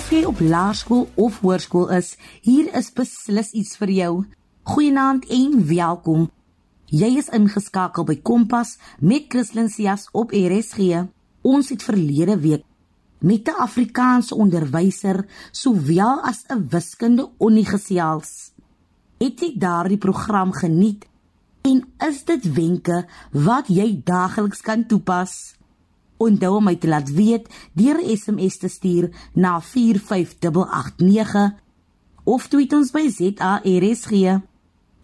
Of jy op laerskool of hoërskool is, hier is beslis iets vir jou. Goeienaand en welkom. Jy is ingeskakel by Kompas met Christlyn Cias op RSG. Ons het verlede week met 'n Afrikaanse onderwyser sowel as 'n wiskunde onnigesels. Het jy daardie program geniet? En is dit wenke wat jy daagliks kan toepas? Onthou om my te laat weet deur 'n SMS te stuur na 45889 of tweet ons by ZARSG.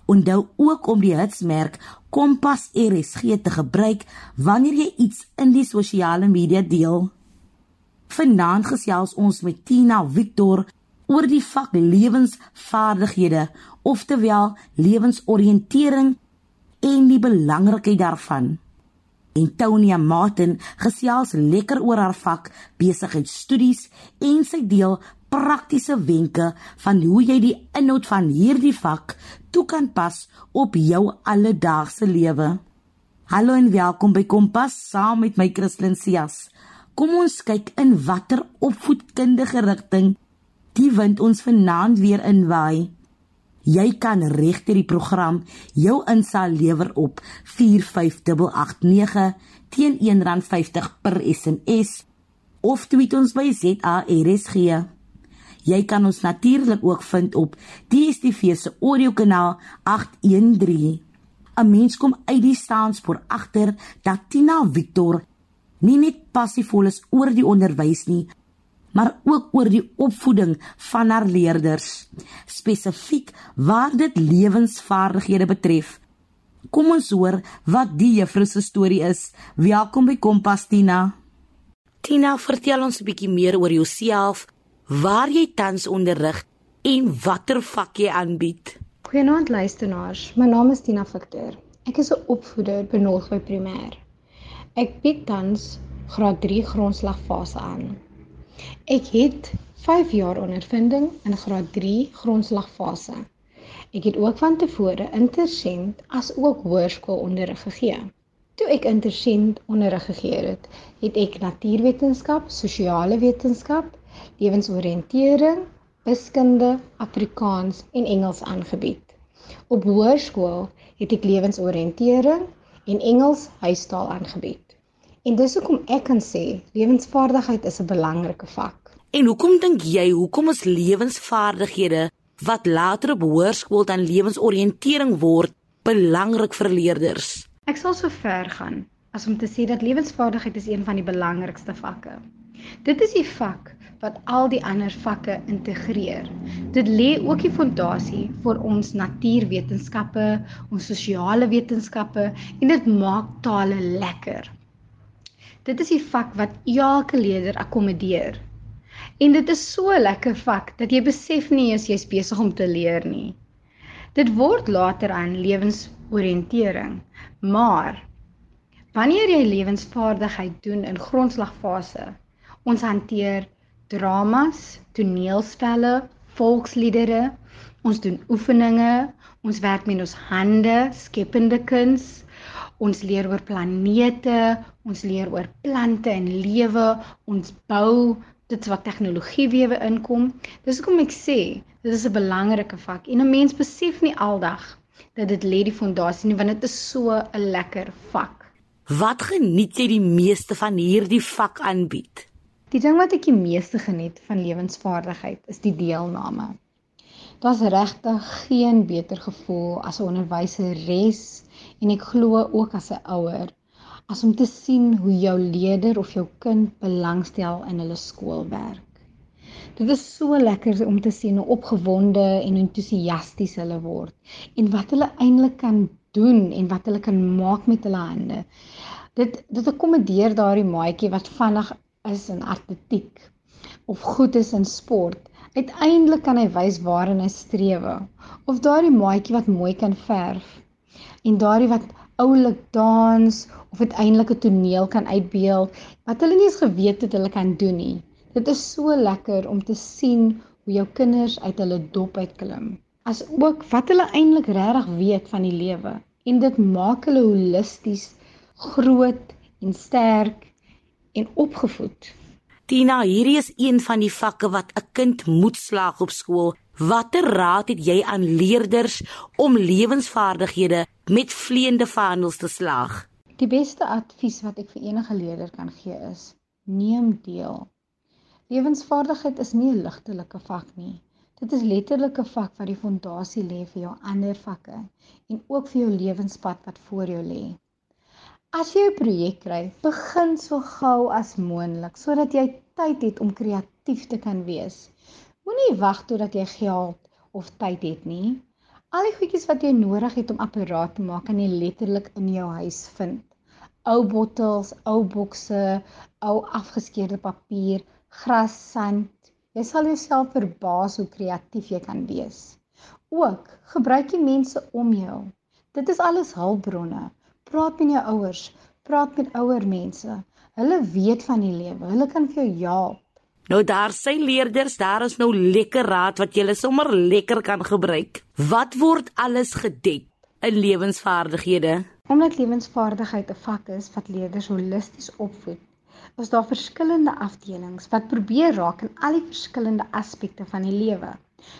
Onthou ook om die hitsmerk Kompas RSG te gebruik wanneer jy iets in die sosiale media deel. Vanaand gesels ons met Tina Victor oor die vak lewensvaardighede, oftewel lewensoriëntering en die belangrikheid daarvan en Tonia Martin gesels lekker oor haar vak besigheidstudies en sy deel praktiese wenke van hoe jy die inhoud van hierdie vak toe kan pas op jou alledaagse lewe. Hallo en welkom by Kompas saam met my Christlyn Cias. Kom ons kyk in watter opvoedkundige rigting die wind ons vanaand weer inwaai. Jy kan regter die program jou insaal lewer op 45889 teen R1.50 per SMS of tweet ons by ZARSG. Jy kan ons natuurlik ook vind op DStv se audiokanaal 813. 'n Mens kom uit die staanspoor agter dat Tina Victor nie net passievol is oor die onderwys nie, maar ook oor die opvoeding van haar leerders, spesifiek waar dit lewensvaardighede betref. Kom ons hoor wat die juffrou se storie is. Welkom by Kompas Tina. Tina, vertel ons 'n bietjie meer oor jouself, waar jy tans onderrig en watter vak jy aanbied. Goeienaand luisteraars. My naam is Tina Victor. Ek is 'n opvoeder by Noordway Primêr. Ek bied tans graad 3 grondslagfase aan. Ek het 5 jaar ondervinding in graad 3 grondslagfase. Ek het ook van tevore intersent as ook hoërskoolonderrig gegee. Toe ek intersent onderrig gegee het, het ek natuurwetenskap, sosiale wetenskap, lewensoriëntering, wiskunde, Afrikaans en Engels aangebied. Op hoërskool het ek lewensoriëntering en Engels huistaal aangebied. En dis hoekom ek kan sê lewensvaardigheid is 'n belangrike vak. En hoekom dink jy hoekom is lewensvaardighede wat later op hoërskool dan lewensoriëntering word belangrik vir leerders? Ek sal so ver gaan as om te sê dat lewensvaardigheid is een van die belangrikste vakke. Dit is die vak wat al die ander vakke integreer. Dit lê ook die fondasie vir ons natuurwetenskappe, ons sosiale wetenskappe en dit maak tale lekker. Dit is die vak wat elke leerder akkommodeer. En dit is so 'n lekker vak dat jy besef nie eens jy's besig om te leer nie. Dit word later aan lewensoriëntering, maar wanneer jy lewensvaardigheid doen in grondslagfase, ons hanteer dramas, toneelspelle, volksliedere, ons doen oefeninge, ons werk met ons hande, skepende kuns, Ons leer oor planete, ons leer oor plante en lewe, ons bou dit wat tegnologie wewe inkom. Dis hoekom ek sê, dit is 'n belangrike vak en 'n mens besef nie aldag dat dit lê die fondasie nie want dit is so 'n lekker vak. Wat geniet jy die meeste van hierdie vak aanbied? Die ding wat ek die meeste geniet van lewensvaardigheid is die deelname. Daar's regtig geen beter gevoel as 'n onderwyseres en ek glo ook as 'n ouer as om te sien hoe jou leerder of jou kind belangstel in hulle skoolwerk. Dit is so lekker om te sien hoe opgewonde en entoesiasties hulle word en wat hulle eintlik kan doen en wat hulle kan maak met hulle hande. Dit dit akkommodeer daardie maatjie wat vinnig is in atletiek of goed is in sport. Uiteindelik kan hy wys waarin hy streef of daardie maatjie wat mooi kan verf en daardie wat oulik dans of uiteindelik 'n toneel kan uitbeeld wat hulle nie eens geweet het hulle kan doen nie. Dit is so lekker om te sien hoe jou kinders uit hulle dop uitklim. As ook wat hulle eintlik regtig weet van die lewe en dit maak hulle holisties groot en sterk en opgevoed. Tina, hierdie is een van die vakke wat 'n kind moet slaag op skool. Watter raad het jy aan leerders om lewensvaardighede met vleiende vaandels te slaag? Die beste advies wat ek vir enige leerder kan gee is: neem deel. Lewensvaardigheid is nie 'n ligtelike vak nie. Dit is letterlik 'n vak wat die fondasie lê vir jou ander vakke en ook vir jou lewenspad wat voor jou lê. As jy 'n projek kry, begin so gou as moontlik sodat jy tyd het om kreatief te kan wees. Moenie wag totdat jy geld of tyd het nie. Al die goedjies wat jy nodig het om apparaat te maak, kan jy letterlik in jou huis vind. Ou bottels, ou bokse, ou afgeskeurde papier, gras, sand. Jy sal jouself verbaas hoe kreatief jy kan wees. Ook gebruik jy mense om jou. Dit is alles hulpbronne. Praat met jou ouers, praat met ouer mense. Hulle weet van die lewe. Hulle kan vir jou help. Nou daar sê leerders, daar is nou lekker raad wat jy sommer lekker kan gebruik. Wat word alles gedek in lewensvaardighede? Omdat lewensvaardigheid 'n vak is wat leerders holisties opvoed, is daar verskillende afdelings wat probeer raak in al die verskillende aspekte van die lewe,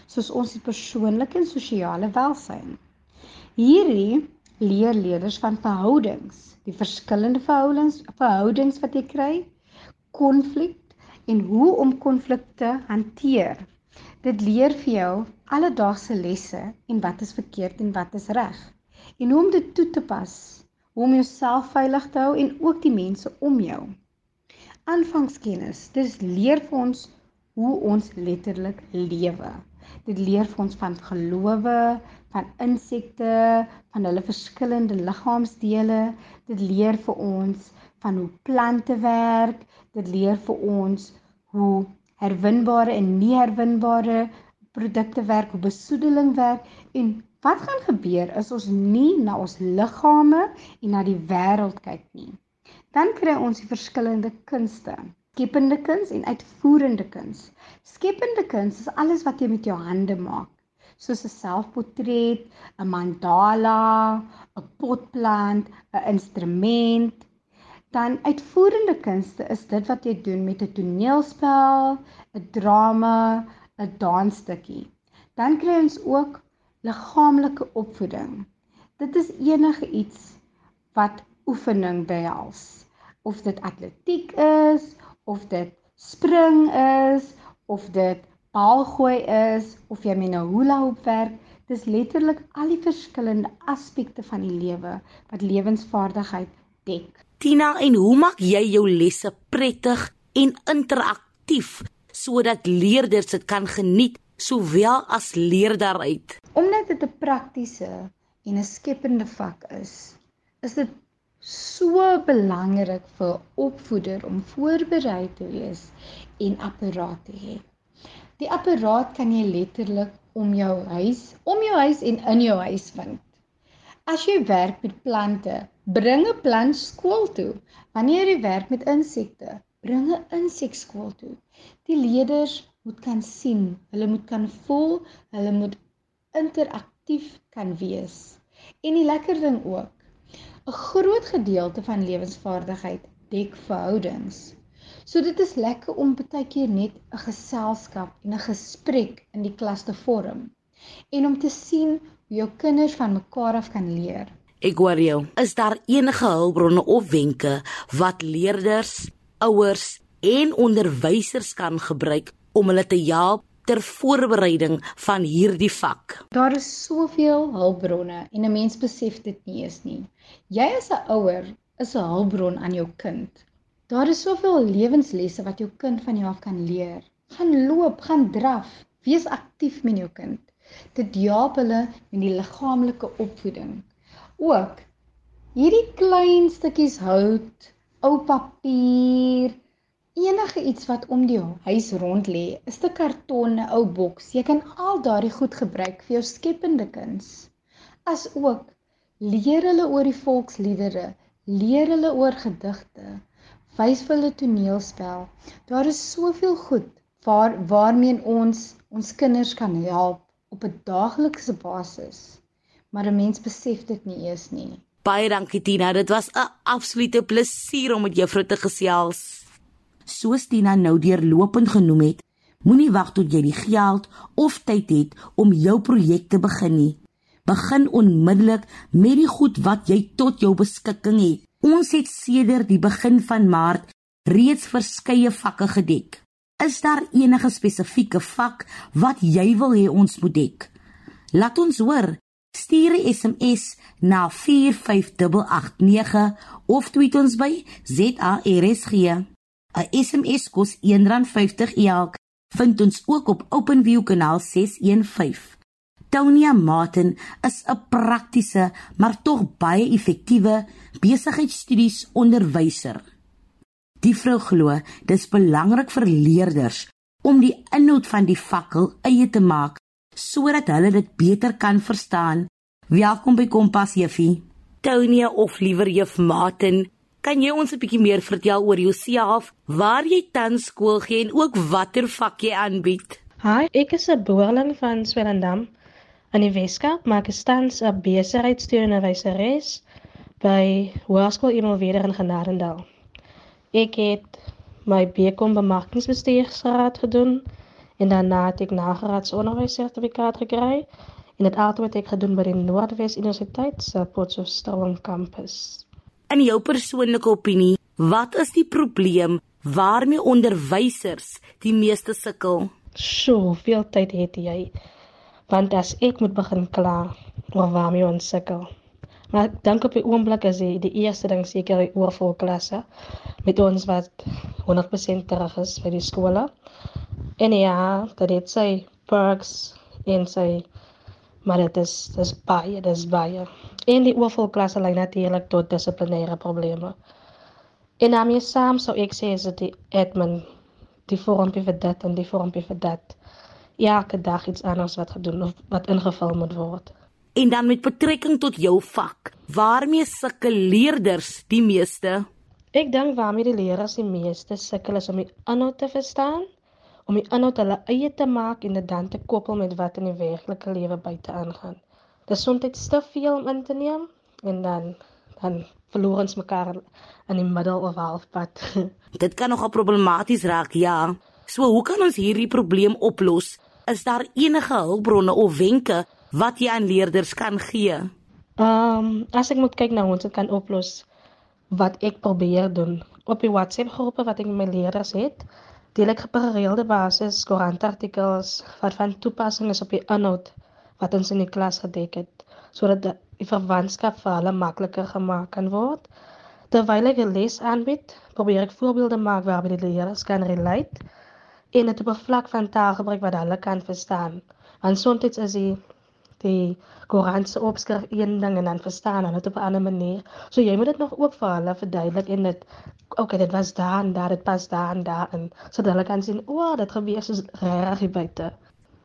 soos ons die persoonlike en sosiale welsyn. Hierdie leer leerders van verhoudings, die verskillende verhoudings, verhoudings wat jy kry, konflik en hoe om konflikte hanteer. Dit leer vir jou alledaagse lesse en wat is verkeerd en wat is reg. En hoe om dit toe te pas, hoe om jouself veilig te hou en ook die mense om jou. Aanvangskennis, dis leer vir ons hoe ons letterlik lewe. Dit leer vir ons van gelowe, van insekte, van hulle verskillende liggaamsdele. Dit leer vir ons van hoe plante werk. Dit leer vir ons hoe herwinbare en nie herwinbare produkte werk, hoe besoedeling werk en wat gaan gebeur as ons nie na ons liggame en na die wêreld kyk nie. Dan kry ons die verskillende kunste. Skepende kuns en uitvoerende kuns. Skepende kuns is alles wat jy met jou hande maak soos 'n selfportret, 'n mandala, 'n potplant, 'n instrument. Dan uitvoerende kunste is dit wat jy doen met 'n toneelspel, 'n drama, 'n dansstukkie. Dan kry ons ook liggaamlike opvoeding. Dit is enige iets wat oefening behels. Of dit atletiek is, of dit spring is, of dit baalgooi is of jy met 'n hula hoop werk, dis letterlik al die verskillende aspekte van die lewe wat lewensvaardigheid dek. Tina, en hoe maak jy jou lesse prettig en interaktief sodat leerders dit kan geniet sowel as leer daaruit? Omdat dit 'n praktiese en 'n skepende vak is, is dit so belangrik vir opvoeder om voorberei te wees en apparaat te hê. Die apparaat kan jy letterlik om jou huis, om jou huis en in jou huis vind. As jy werk met plante, bring 'n plant skool toe. Wanneer jy werk met insekte, bring 'n insek skool toe. Die leerders moet kan sien, hulle moet kan voel, hulle moet interaktief kan wees. En die lekker ding ook, 'n groot gedeelte van lewensvaardigheid dek verhoudings. So dit is lekker om baie keer net 'n geselskap en 'n gesprek in die klas te vorm en om te sien hoe jou kinders van mekaar af kan leer. Jou. Is daar enige hulpbronne of wenke wat leerders, ouers en onderwysers kan gebruik om hulle te help ter voorbereiding van hierdie vak? Daar is soveel hulpbronne en 'n mens besef dit nie eens nie. Jy as 'n ouer is 'n hulpbron aan jou kind. Daar is soveel lewenslesse wat jou kind van jou af kan leer. Gaan loop, gaan draf, wees aktief met jou kind. Dit help hulle met die liggaamlike opvoeding. Ook hierdie klein stukkies hout, ou papier, enige iets wat om die huis rond lê, 'n stuk karton, 'n ou boks, jy kan al daardie goed gebruik vir jou skepende kuns. As ook leer hulle oor die volksliedere, leer hulle oor gedigte wys vir hulle toneelspel. Daar is soveel goed waar waarmee ons ons kinders kan help op 'n daaglikse basis. Maar 'n mens besef dit nie eers nie. Baie dankie Tina, dit was 'n absolute plesier om met juffrou te gesels. soos Tina nou deurlopend genoem het, moenie wag tot jy die geld of tyd het om jou projek te begin nie. Begin onmiddellik met die goed wat jy tot jou beskikking het. Ons het sedert die begin van Maart reeds verskeie vakke gedek. Is daar enige spesifieke vak wat jy wil hê ons moet dek? Laat ons hoor. Stuur 'n SMS na 45889 of tweet ons by ZARSG. 'n SMS kos R1.50 elk. Vind ons ook op OpenView kanaal 615. Tonia Martin is 'n praktiese, maar tog baie effektiewe besigheidsstudies onderwyser. Die vrou glo dis belangrik vir leerders om die inhoud van die fakkel eie te maak sodat hulle dit beter kan verstaan. Welkom by Kompas Juffie. Tonia of liewer Juff Martin, kan jy ons 'n bietjie meer vertel oor jouself, waar jy tans skool gee en ook watter vak jy aanbied? Hi, ek is 'n boerling van Swellendam in die Weskaap, maar ek is tans 'n besigheidsteunwyseres by Hoërskool Emil Weder in Genadendal. Ek het my BCom bemarkingsbestuursgraad gedoen en daarna het ek nagraadsonderwyssertifikaat gekry en dit altyd het ek gedoen by die Noordwes Universiteit se Potchefstroom kampus. In jou persoonlike opinie, wat is die probleem waarmee onderwysers die meeste sukkel? So, veel tyd het jy. Want as ek moet begin kla oor waarmee ons sukkel, Maar ek dink op die oomblik is die, die eerste ding seker die oorvol klasse met ons wat 100% terug is by die skole. En ja, dat dit sy perks en sy maar dit is dis baie, dis baie. En die oorvol klasse lei natuurlik tot dissiplinêre probleme. En daarmee saam sou ek sê is dit die admin die vormpie vir dit en die vormpie vir dat. Elke dag iets anders wat gedoen of wat ingevul moet word en dan met betrekking tot jou vak. Waarmee sukkel leerders die meeste? Ek dink waarmee die leerders die meeste sukkel is om die inhoud te verstaan, om die inhoud hulle eie te maak en dit dan te koppel met wat in die werklike lewe buite aangaan. Dit is soms te veel om in te neem en dan dan verloor ons mekaar in die middel of halfpad. dit kan nogal problematies raak, ja. So hoe kan ons hierdie probleem oplos? Is daar enige hulpbronne of wenke wat jy aan leerders kan gee? Ehm, um, as ek moet kyk na hoe ons dit kan oplos, wat ek probeer doen op die WhatsApp groepe wat ek met my leerders het, deel ek op 'n gereelde basis koerantartikels wat van toepassing is op die inhoud wat ons in die klas gedek het, sodat die verwantskap vir hulle makliker gemaak kan word. Terwyl ek 'n les aanbied, probeer ek voorbeelde maak waarby die leerders kan relate en dit op 'n vlak van taalgebruik wat hulle kan verstaan. Want soms is die die koerant se opskrif een ding en dan verstaan hulle dit op 'n ander manier. So jy moet dit nog ook vir hulle verduidelik en dit okay, dit was daar en daar, dit pas daar en daar en sodat hulle kan sien, o, oh, dit gebeur soos regtig hier buite.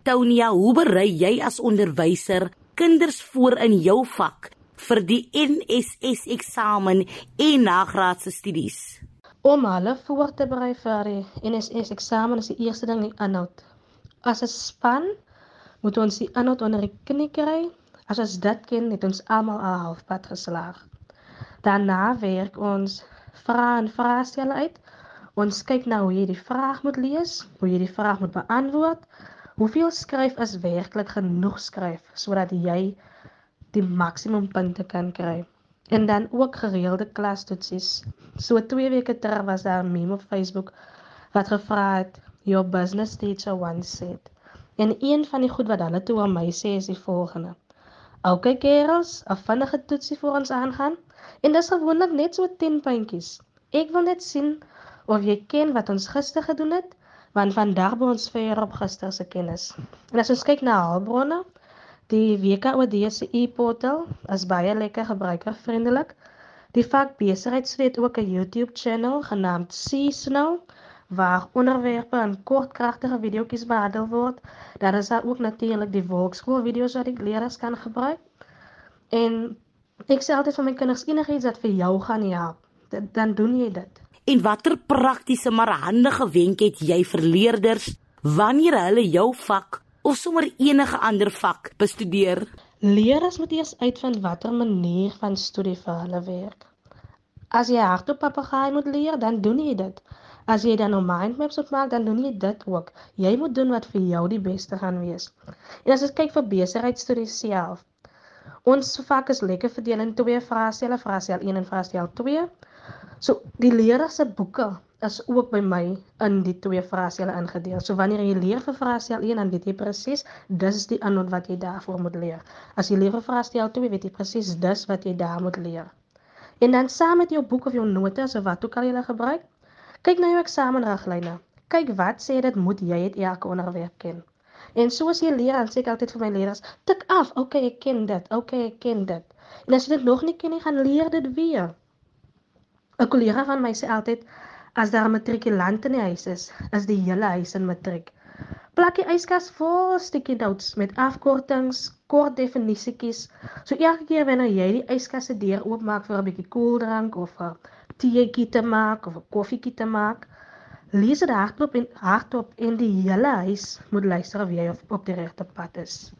Tonia, hoe berei jy as onderwyser kinders voor in jou vak vir die NSS eksamen en nagraadse studies? Om hulle voor te berei vir die NSS eksamen is die eerste ding die inhoud. As 'n span moet ons die inhoud onder die knie kry. As ons dit ken, het ons almal al halfpad geslaag. Daarna werk ons vrae en vraestelle uit. Ons kyk na hoe jy die vraag moet lees, hoe jy die vraag moet beantwoord. Hoeveel skryf is werklik genoeg skryf sodat jy die maksimum punte kan kry? En dan ook gereelde klastoetsies. So 2 weke terug was daar 'n meme op Facebook wat gevra het, "Your business teacher once said, En een van die goed wat hulle toe aan my sê is die volgende. Okay kerels, 'n vinnige toetsie vir ons aangaan en dis gewoonlik net so 10 puntjies. Ek wil net sien of jy ken wat ons gister gedoen het, want vandag by ons ver op gister se kennis. En as ons kyk na hulpbronne, die WKOD se e-portal is baie lekker gebruikervriendelik. Die vak besigheid het ook 'n YouTube channel genaamd Seasonal waar onderwerpe in kort kragtige videoetjies behandel word. Daar is daar ook natuurlik die volkskool video's wat die leerders kan gebruik. En ek sê altyd vir my kinders enigiets wat vir jou gaan help, dan doen jy dit. En watter praktiese maar handige wenk het jy vir leerders wanneer hulle jou vak of sommer enige ander vak bestudeer? Leerders moet eers uitvind watter manier van studie vir hulle werk. As jy hardop papegaai moet leer, dan doen jy dit. As jy dan nou mindmaps moet maak, dan doen jy dit ook. Jy moet doen wat vir jou die beste gaan wees. En as ons kyk vir besigheidstudies self, ons vak is lekker verdeel in twee vraestelle, vraestel 1 en vraestel 2. So die leerder se boeke is ook by my in die twee vraestelle ingedeel. So wanneer jy leer vir vraestel 1, dan weet jy presies dis die antwoord wat jy daarvoor moet leer. As jy leer vir vraestel 2, weet jy presies dis wat jy daar moet leer. En dan saam met jou boek of jou notas of wat ook al jy gebruik, Kyk na jou eksamenriglyne. Kyk wat sê dit moet jy het elke onderwerp ken. En soos jy leer, sê ek altyd vir my leerders, tik af, okay, ek ken dit. Okay, ek ken dit. En as jy dit nog nie ken nie, gaan leer dit weer. 'n Kollega van my sê altyd as daar 'n matrikulant in die huis is, is die hele huis in matriek. Plak die yskas vol sticky notes met afkortings, kort definisietjies. So elke keer wanneer jy die yskas se deur oopmaak vir 'n bietjie koeldrank of 'n teetjie te maak of 'n koffietjie te maak. Lees dit hardop en hardop en die hele huis moet luister of jy op die regte pad is.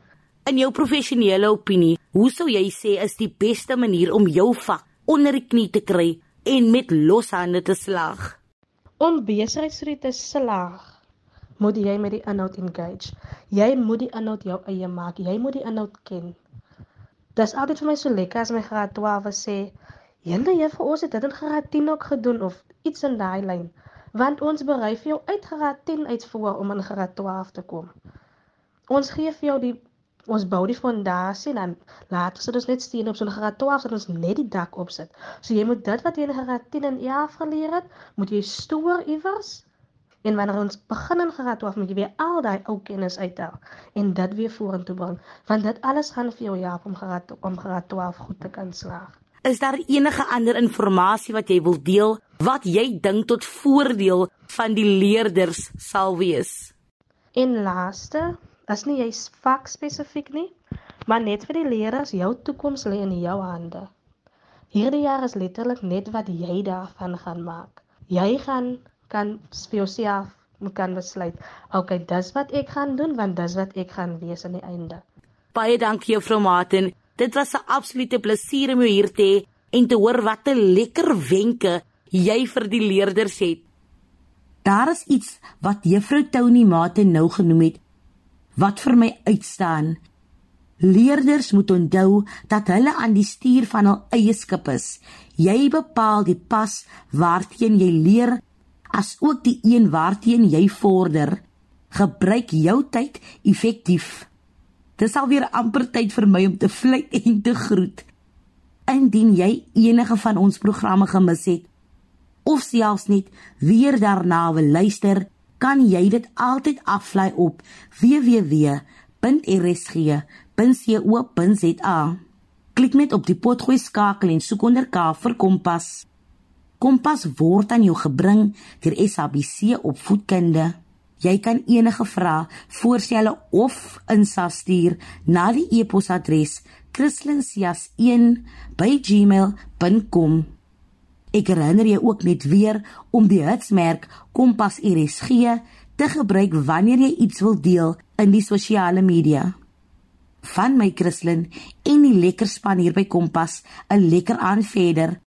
In jou professionele opinie, hoe sou jy sê is die beste manier om jou vak onder die knie te kry en met los hande te slag? Om besigheidsstudie te slaag, moet jy met die inhoud engage. Jy moet die inhoud jou eie maak. Jy moet die inhoud ken. Dit is altyd vir my so lekker as my graad 12 sê, Jy vir ons het dit in graad 10 ook gedoen of iets in daai lyn. Want ons berei vir jou uit graad 10 uit voor om in graad 12 te kom. Ons gee vir jou die ons bou die fondasie dan later sit ons net steen op so 'n graad 12 dat ons net die dak opsit. So jy moet dit wat jy in graad 10 en 11 geleer het, moet jy stoor iewers. En wanneer ons begin in graad 12 moet jy weer al daai ou kennis uithaal en dit weer vorentoe bring, want dit alles gaan vir jou help om graad om graad 12 goed te kan slaag. Is daar enige ander inligting wat jy wil deel wat jy dink tot voordeel van die leerders sal wees? En laaste, as nie jy vak spesifiek nie, maar net vir die leerders, jou toekoms lê in jou hande. Hierdie jaar is letterlik net wat jy daarvan gaan maak. Jy gaan kan vir jouself moet kan besluit. Okay, dis wat ek gaan doen want dis wat ek gaan wees aan die einde. Baie dankie juffrou Martin. Dit was 'n absolute plesier om jou hier te hê en te hoor watter lekker wenke jy vir die leerders het. Daar is iets wat juffrou Tony Mate nou genoem het wat vir my uitstaan. Leerders moet onthou dat hulle aan die stuur van hul eie skip is. Jy bepaal die pas waarteen jy leer as ook die een waarteen jy vorder. Gebruik jou tyd effektief. Dis alweer amper tyd vir my om te vlei en te groet. Indien jy enige van ons programme gemis het of selfs net weer daarna wil luister, kan jy dit altyd aflaai op www.rsg.co.za. Klik net op die potgooi skakel en soek onder K vir Kompas. Kompas word aan jou gebring deur SABC opvoedkunde. Jy kan enige vrae, voorstelle of insig stuur na die e-posadres christlincias1@gmail.com. Ek herinner jou ook net weer om die hitsmerk Kompas RSG te gebruik wanneer jy iets wil deel in die sosiale media. Van my Christlyn en die lekker span hier by Kompas, 'n lekker aand verder.